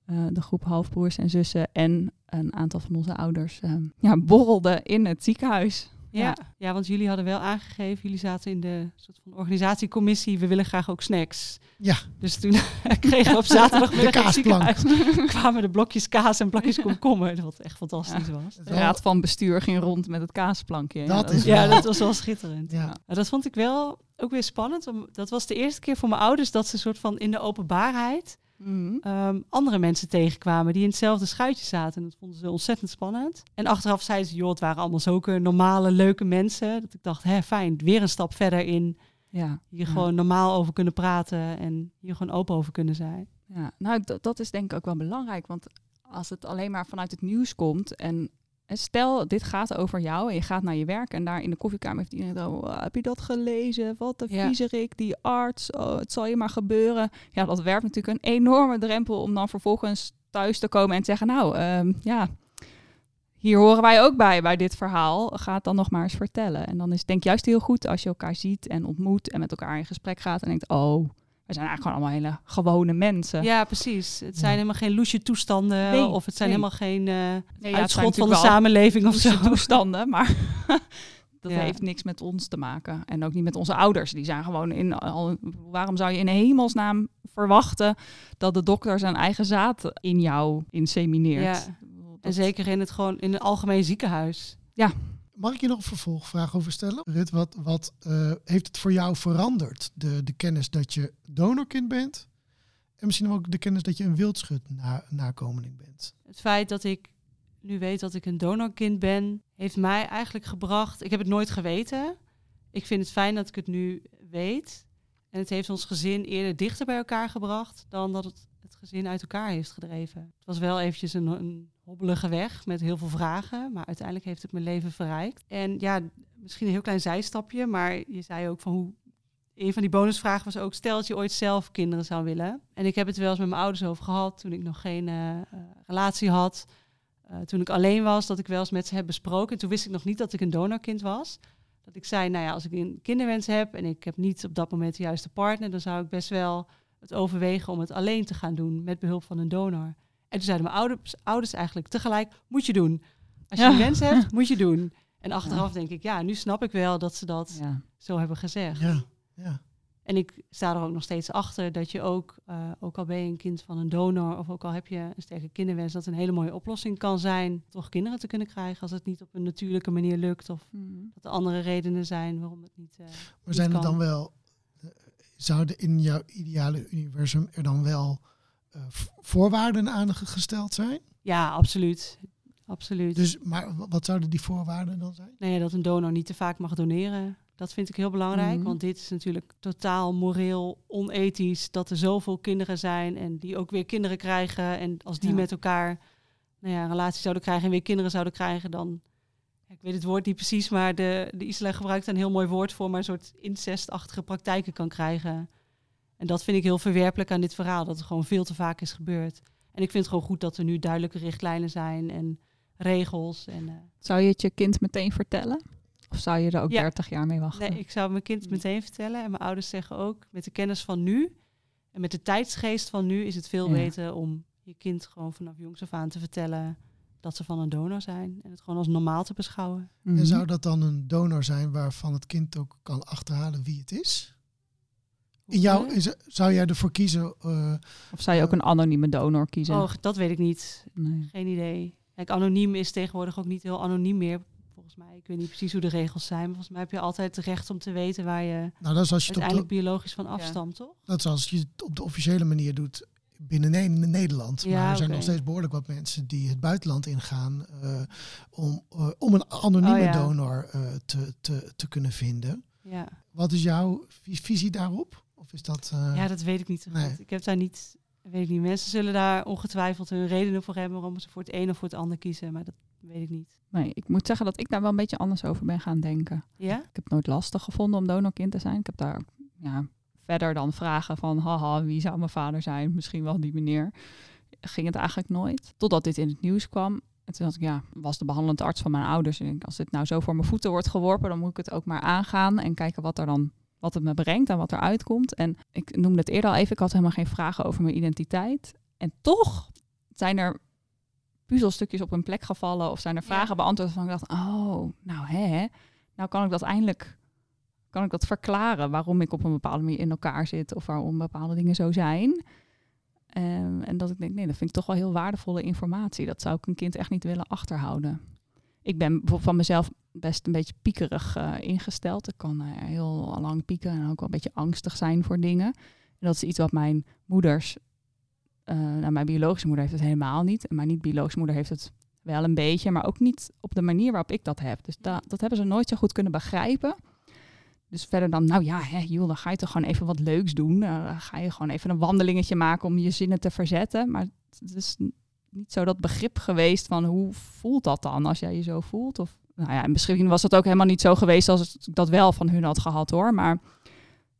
eh, de groep halfbroers en zussen en een aantal van onze ouders eh, ja, borrelden in het ziekenhuis. Ja. Ja. Ja. want jullie hadden wel aangegeven, jullie zaten in de soort van organisatiecommissie, we willen graag ook snacks. Ja. Dus toen kregen we op zaterdagmiddag De kaasplank. kwamen de blokjes kaas en blokjes komkommer, wat echt fantastisch was. De raad van bestuur ging rond met het kaasplankje. Dat Ja, is Ja, wel- dat was wel schitterend. Ja. Maar dat vond ik wel ook weer spannend. om- Dat was de eerste keer voor mijn ouders dat ze soort van in de openbaarheid Mhm. ehm, andere mensen tegenkwamen die in hetzelfde schuitje zaten. En dat vonden ze ontzettend spannend. En achteraf zeiden ze, joh, het waren allemaal zulke normale, leuke mensen. Dat ik dacht, hè, fijn, weer een stap verder in Ja. hier Ja. gewoon normaal over kunnen praten en hier gewoon open over kunnen zijn. Ja, nou, dat, dat is denk ik ook wel belangrijk. Want als het alleen maar vanuit het nieuws komt en stel, dit gaat over jou en je gaat naar je werk en daar in de koffiekamer heeft iedereen over, "Oh, heb je dat gelezen? Wat een Ja. viezerik, die arts, oh, het zal je maar gebeuren. Ja, dat werpt natuurlijk een enorme drempel om dan vervolgens thuis te komen en te zeggen, nou, ehm, ja, hier horen wij ook bij, bij dit verhaal. Ga het dan nog maar eens vertellen. En dan is het denk ik juist heel goed als je elkaar ziet en ontmoet en met elkaar in gesprek gaat en denkt, oh, we zijn eigenlijk gewoon allemaal hele gewone mensen. Ja, precies. Het zijn Ja. helemaal geen loesje toestanden Nee, of het zijn nee. helemaal geen zijn uitschot van de samenleving of zo. toestanden, maar dat Ja. heeft niks met ons te maken. En ook niet met onze ouders. Die zijn gewoon in. Al, waarom zou je in hemelsnaam verwachten dat de dokter zijn eigen zaad in jou insemineert? Ja. Dat- En zeker in het gewoon in een algemeen ziekenhuis. Mag ik je nog een vervolgvraag over stellen? Rut, wat, wat eh, heeft het voor jou veranderd? De, de kennis dat je donorkind bent en misschien ook de kennis dat je een wildschut na, nakomeling bent. Het feit dat ik nu weet dat ik een donorkind ben, heeft mij eigenlijk gebracht. Ik heb het nooit geweten. Ik vind het fijn dat ik het nu weet. En het heeft ons gezin eerder dichter bij elkaar gebracht dan dat het het gezin uit elkaar heeft gedreven. Het was wel eventjes een, een hobbelige weg met heel veel vragen, maar uiteindelijk heeft het mijn leven verrijkt. En ja, misschien een heel klein zijstapje, maar je zei ook van hoe. Een van die bonusvragen was ook: stel dat je ooit zelf kinderen zou willen. En ik heb het wel eens met mijn ouders over gehad toen ik nog geen eh, eh, relatie had. Eh, toen ik alleen was, dat ik wel eens met ze heb besproken. Toen wist ik nog niet dat ik een donorkind was. Dat ik zei, nou ja, als ik een kinderwens heb en ik heb niet op dat moment de juiste partner, dan zou ik best wel het overwegen om het alleen te gaan doen met behulp van een donor. En toen zeiden mijn ouders, ouders eigenlijk tegelijk, moet je doen. Als je Ja. een wens hebt, moet je doen. En achteraf denk ik, ja, nu snap ik wel dat ze dat Ja. zo hebben gezegd. Ja, ja. En ik sta er ook nog steeds achter dat je ook, eh, ook al ben je een kind van een donor of ook al heb je een sterke kinderwens, dat een hele mooie oplossing kan zijn toch kinderen te kunnen krijgen als het niet op een natuurlijke manier lukt of Mhm. dat er andere redenen zijn waarom het niet. eh, Maar niet zijn er dan wel, eh, zouden in jouw ideale universum er dan wel voorwaarden aan ge- gesteld zijn? Ja, absoluut. Absoluut. Dus, maar wat zouden die voorwaarden dan zijn? Nee, dat een donor niet te vaak mag doneren. Dat vind ik heel belangrijk, Mhm. want dit is natuurlijk totaal moreel onethisch dat er zoveel kinderen zijn en die ook weer kinderen krijgen. En als die Ja. met elkaar nou ja, een relatie zouden krijgen en weer kinderen zouden krijgen, dan, ik weet het woord niet precies, maar de, de Isla gebruikt een heel mooi woord voor, maar een soort incestachtige praktijken kan krijgen. En dat vind ik heel verwerpelijk aan dit verhaal, dat het gewoon veel te vaak is gebeurd. En ik vind het gewoon goed dat er nu duidelijke richtlijnen zijn en regels. En, eh, Zou je het je kind meteen vertellen? Of zou je er ook Ja. 30 jaar mee wachten? Nee, ik zou mijn kind meteen vertellen. En mijn ouders zeggen ook, met de kennis van nu en met de tijdsgeest van nu, is het veel Ja. beter om je kind gewoon vanaf jongs af aan te vertellen dat ze van een donor zijn. En het gewoon als normaal te beschouwen. Mhm. En zou dat dan een donor zijn waarvan het kind ook kan achterhalen wie het is? In jou, is, zou jij ervoor kiezen? eh, Of zou je ook een anonieme donor kiezen? Oh, dat weet ik niet. Nee. Geen idee. Kijk, anoniem is tegenwoordig ook niet heel anoniem meer. Volgens mij, ik weet niet precies hoe de regels zijn. Maar volgens mij heb je altijd het recht om te weten waar je nou, dat is als je uiteindelijk de, biologisch van afstamt, toch? dat is als je het op de officiële manier doet binnen Ne- Nederland. Ja, maar er zijn nog steeds behoorlijk wat mensen die het buitenland ingaan eh, om, eh, om een anonieme Oh, ja. donor eh, te, te, te kunnen vinden. Ja. Wat is jouw vi- visie daarop? Of is dat... eh, Ja, dat weet ik niet zo goed. nee. Ik heb daar niet, weet ik niet. Mensen zullen daar ongetwijfeld hun redenen voor hebben waarom ze voor het een of voor het ander kiezen, maar dat weet ik niet. nee, ik moet zeggen dat ik daar wel een beetje anders over ben gaan denken. Ja? Ik heb het nooit lastig gevonden om donorkind te zijn. Ik heb daar ja, verder dan vragen van, haha, wie zou mijn vader zijn? Misschien wel die meneer. Ging het eigenlijk nooit. Totdat dit in het nieuws kwam. En toen dacht ik, ja, was de behandelende arts van mijn ouders. En ik als dit nou zo voor mijn voeten wordt geworpen, dan moet ik het ook maar aangaan en kijken wat er dan wat het me brengt en wat er uitkomt. En ik noemde het eerder al even, ik had helemaal geen vragen over mijn identiteit. En toch zijn er puzzelstukjes op hun plek gevallen of zijn er Ja. vragen beantwoord van ik dacht, oh, nou hè, nou kan ik dat eindelijk kan ik dat verklaren waarom ik op een bepaalde manier in elkaar zit of waarom bepaalde dingen zo zijn. Ehm, en dat ik denk, nee, dat vind ik toch wel heel waardevolle informatie. Dat zou ik een kind echt niet willen achterhouden. Ik ben bijvoorbeeld van mezelf best een beetje piekerig eh, ingesteld. Ik kan eh, heel lang pieken en ook wel een beetje angstig zijn voor dingen. En dat is iets wat mijn moeders Nou, mijn biologische moeder heeft het helemaal niet. En mijn niet-biologische moeder heeft het wel een beetje, maar ook niet op de manier waarop ik dat heb. Dus da- dat hebben ze nooit zo goed kunnen begrijpen. Dus verder dan, nou ja, hè, joh, dan ga je toch gewoon even wat leuks doen. Eh, ga je gewoon even een wandelingetje maken om je zinnen te verzetten. Maar het is niet zo dat begrip geweest van hoe voelt dat dan als jij je zo voelt? Of, nou ja, en misschien was dat ook helemaal niet zo geweest als ik dat wel van hun had gehad hoor. Maar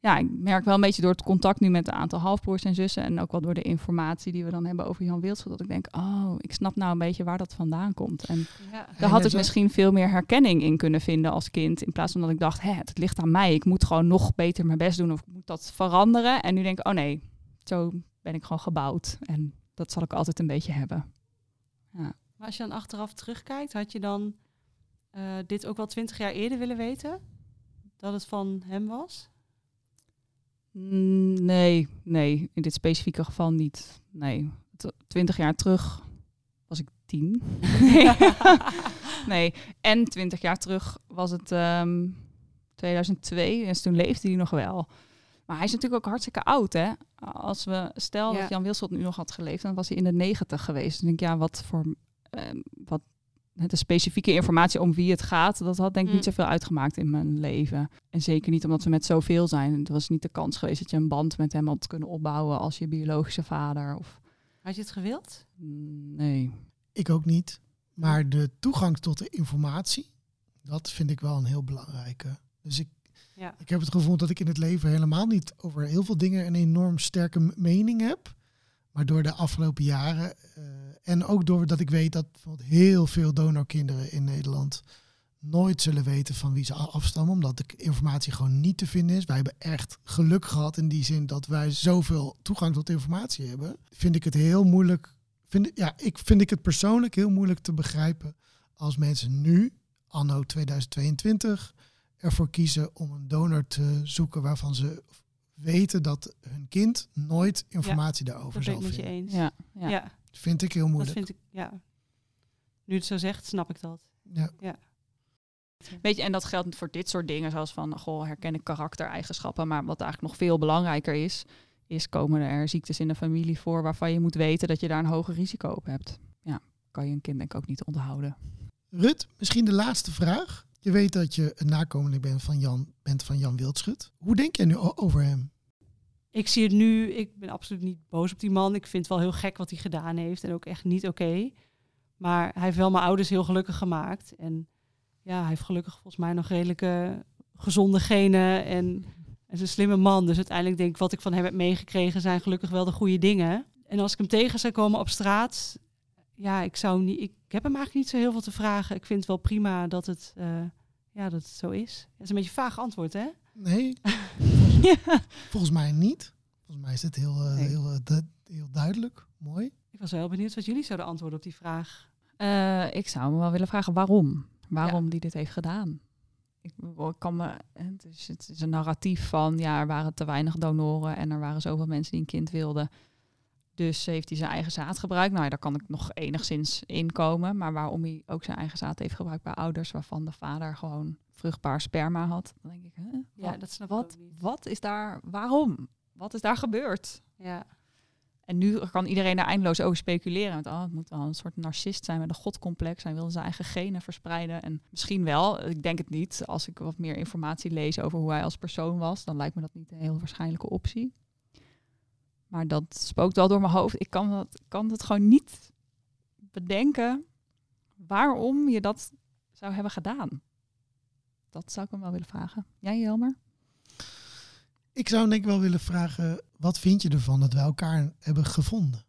ja, ik merk wel een beetje door het contact nu met een aantal halfbroers en zussen. En ook wel door de informatie die we dan hebben over Jan Wildschut. Dat ik denk, oh, ik snap nou een beetje waar dat vandaan komt. En Ja. daar had ik misschien veel meer herkenning in kunnen vinden als kind. In plaats van dat ik dacht, hè, het ligt aan mij. Ik moet gewoon nog beter mijn best doen of ik moet dat veranderen. En nu denk ik, oh nee, zo ben ik gewoon gebouwd. En dat zal ik altijd een beetje hebben. Maar als je dan achteraf terugkijkt, had je dan eh, dit ook wel twintig jaar eerder willen weten? Dat het van hem was? Mm, Nee, nee, in dit specifieke geval niet. Nee, twintig jaar terug was ik tien. Nee. nee, en twintig jaar terug was het ehm 2002, dus toen leefde hij nog wel. Maar hij is natuurlijk ook hartstikke oud, hè? Als we, stel Ja. dat Jan Wilschot nu nog had geleefd, dan was hij in de negentig geweest. Dan denk ik, ja, wat voor, ehm, wat, de specifieke informatie om wie het gaat, dat had denk ik niet Mm. zoveel uitgemaakt in mijn leven. En zeker niet omdat we met zoveel zijn. Het was niet de kans geweest dat je een band met hem had kunnen opbouwen als je biologische vader. Of, Had je het gewild? Nee. Ik ook niet. Maar de toegang tot de informatie, dat vind ik wel een heel belangrijke. Dus ik, Ja. ik heb het gevoel dat ik in het leven helemaal niet over heel veel dingen een enorm sterke mening heb. Maar door de afgelopen jaren eh, en ook doordat ik weet dat heel veel donorkinderen in Nederland nooit zullen weten van wie ze afstammen, omdat de informatie gewoon niet te vinden is. Wij hebben echt geluk gehad in die zin dat wij zoveel toegang tot informatie hebben. Vind ik het heel moeilijk. Vind, ja, ik vind ik het persoonlijk heel moeilijk te begrijpen als mensen nu, anno 2022, ervoor kiezen om een donor te zoeken waarvan ze weten dat hun kind nooit informatie daarover Dat ben zal ik met je vinden. eens. Ja, ja. ja. Vind ik heel dat moeilijk. vind ik, ja. Nu je het zo zegt, snap ik dat. Ja. Weet je, en dat geldt voor dit soort dingen, zoals van, goh, herken ik karaktereigenschappen. Maar wat eigenlijk nog veel belangrijker is, is komen er ziektes in de familie voor waarvan je moet weten dat je daar een hoger risico op hebt. Ja, kan je een kind denk ik ook niet onthouden. Rut, misschien de laatste vraag. Je weet dat je een nakomeling bent van Jan, bent van Jan Wildschut. Hoe denk jij nu over hem? Ik zie het nu, ik ben absoluut niet boos op die man. Ik vind het wel heel gek wat hij gedaan heeft en ook echt niet oké. Maar hij heeft wel mijn ouders heel gelukkig gemaakt. En ja, hij heeft gelukkig volgens mij nog redelijke gezonde genen en is een slimme man. Dus uiteindelijk denk ik wat ik van hem heb meegekregen zijn gelukkig wel de goede dingen. En als ik hem tegen zou komen op straat, ja, ik zou niet, heb hem eigenlijk niet zo heel veel te vragen. Ik vind het wel prima dat het, eh, ja, dat het zo is. Dat is een beetje een vaag antwoord, hè? Nee, volgens mij niet. Volgens mij is het heel, eh, Nee. heel, eh, du- heel duidelijk. Mooi. Ik was wel benieuwd wat jullie zouden antwoorden op die vraag. Eh, ik zou me wel willen vragen waarom. Waarom die dit heeft gedaan. Ik, ik kan me, het, is, het is een narratief van, ja, er waren te weinig donoren en er waren zoveel mensen die een kind wilden. Dus heeft hij zijn eigen zaad gebruikt. Nou ja, daar kan ik nog enigszins inkomen. Maar waarom hij ook zijn eigen zaad heeft gebruikt bij ouders waarvan de vader gewoon vruchtbaar sperma had. Dan denk ik, hè? Ja, wat, dat snap wat, wat is daar, waarom? Wat is daar gebeurd? Ja. En nu kan iedereen daar eindeloos over speculeren. Want oh, het moet wel een soort narcist zijn met een godcomplex. Hij wil zijn eigen genen verspreiden. En misschien wel, ik denk het niet. Als ik wat meer informatie lees over hoe hij als persoon was, dan lijkt me dat niet een heel waarschijnlijke optie. Maar dat spookt wel door mijn hoofd. Ik kan, dat, kan het gewoon niet bedenken waarom je dat zou hebben gedaan. Dat zou ik hem wel willen vragen. Jij, Jelmer? Ik zou denk ik wel willen vragen, wat vind je ervan dat wij elkaar hebben gevonden?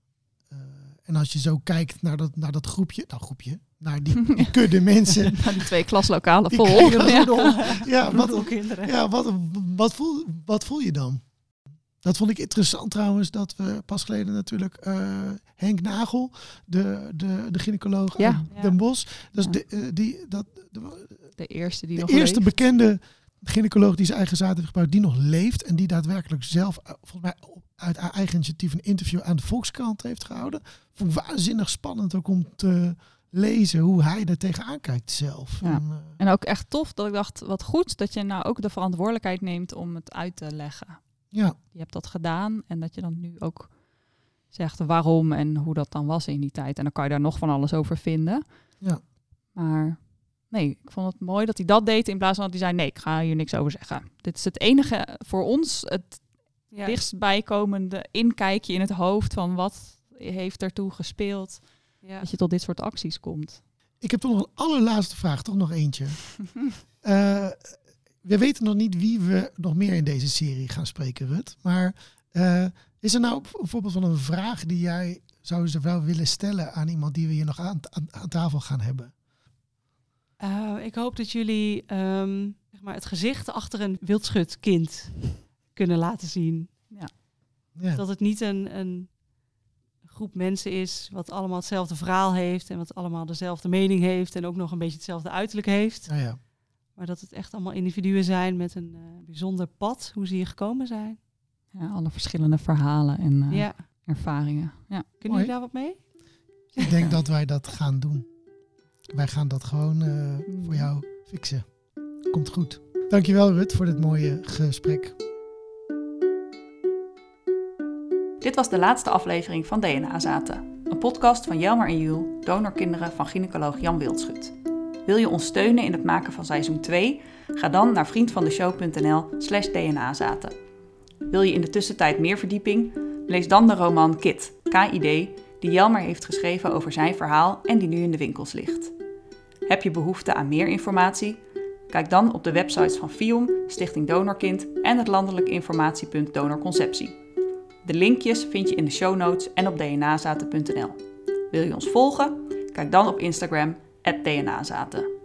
Eh, en als je zo kijkt naar dat, naar dat groepje, nou groepje, naar die, die kudde mensen. Nou, die twee klaslokalen vol. Ja. Ja, wat, ja wat, wat, voel, wat voel je dan? Dat vond ik interessant trouwens, dat we pas geleden natuurlijk eh, Henk Nagel, de, de, de gynaecoloog Ja. Den Bosch, dat is Ja. de, eh, die, dat, de, De eerste die de nog eerste leeft. bekende gynaecoloog die zijn eigen zaad heeft gebruikt, die nog leeft en die daadwerkelijk zelf, eh, volgens mij uit haar eigen initiatief, een interview aan de Volkskrant heeft gehouden. Vond ik waanzinnig spannend ook om te lezen hoe hij er tegenaan kijkt zelf. Ja. En, En ook echt tof dat ik dacht, wat goed dat je nou ook de verantwoordelijkheid neemt om het uit te leggen. Ja. Je hebt dat gedaan en dat je dan nu ook zegt waarom en hoe dat dan was in die tijd. En dan kan je daar nog van alles over vinden. Ja. Maar nee, ik vond het mooi dat hij dat deed in plaats van dat hij zei, nee, ik ga hier niks over zeggen. Dit is het enige voor ons, het Ja. dichtstbijkomende inkijkje in het hoofd van wat heeft ertoe gespeeld Ja. dat je tot dit soort acties komt. Ik heb toch nog een allerlaatste vraag, toch nog eentje. Eh, we weten nog niet wie we nog meer in deze serie gaan spreken, Rut. Maar eh, is er nou bijvoorbeeld van een vraag die jij zou ze wel willen stellen aan iemand die we hier nog aan, aan, aan tafel gaan hebben? Eh, ik hoop dat jullie ehm, zeg maar het gezicht achter een wildschutkind kunnen laten zien. Ja. Dat het niet een, een groep mensen is wat allemaal hetzelfde verhaal heeft en wat allemaal dezelfde mening heeft en ook nog een beetje hetzelfde uiterlijk heeft. Ja, ja. Maar dat het echt allemaal individuen zijn met een eh, bijzonder pad, hoe ze hier gekomen zijn. Ja, alle verschillende verhalen en eh, Ja, ervaringen. Ja. kunnen jullie daar wat mee? Ik denk dat wij dat gaan doen. Wij gaan dat gewoon eh, voor jou fixen. Komt goed. Dankjewel Rut voor dit mooie gesprek. Dit was de laatste aflevering van DNA Zaten. Een podcast van Jelmer en Jules, donorkinderen van gynaecoloog Jan Wildschut. Wil je ons steunen in het maken van seizoen 2? Ga dan naar vriendvandeshow.nl slash dnazaten. Wil je in de tussentijd meer verdieping? Lees dan de roman Kit, KID, die Jelmer heeft geschreven over zijn verhaal en die nu in de winkels ligt. Heb je behoefte aan meer informatie? Kijk dan op de websites van FIOM, Stichting Donorkind en het landelijk informatiepunt Donorconceptie. De linkjes vind je in de show notes en op dnazaten.nl. Wil je ons volgen? Kijk dan op Instagram, dnazaten.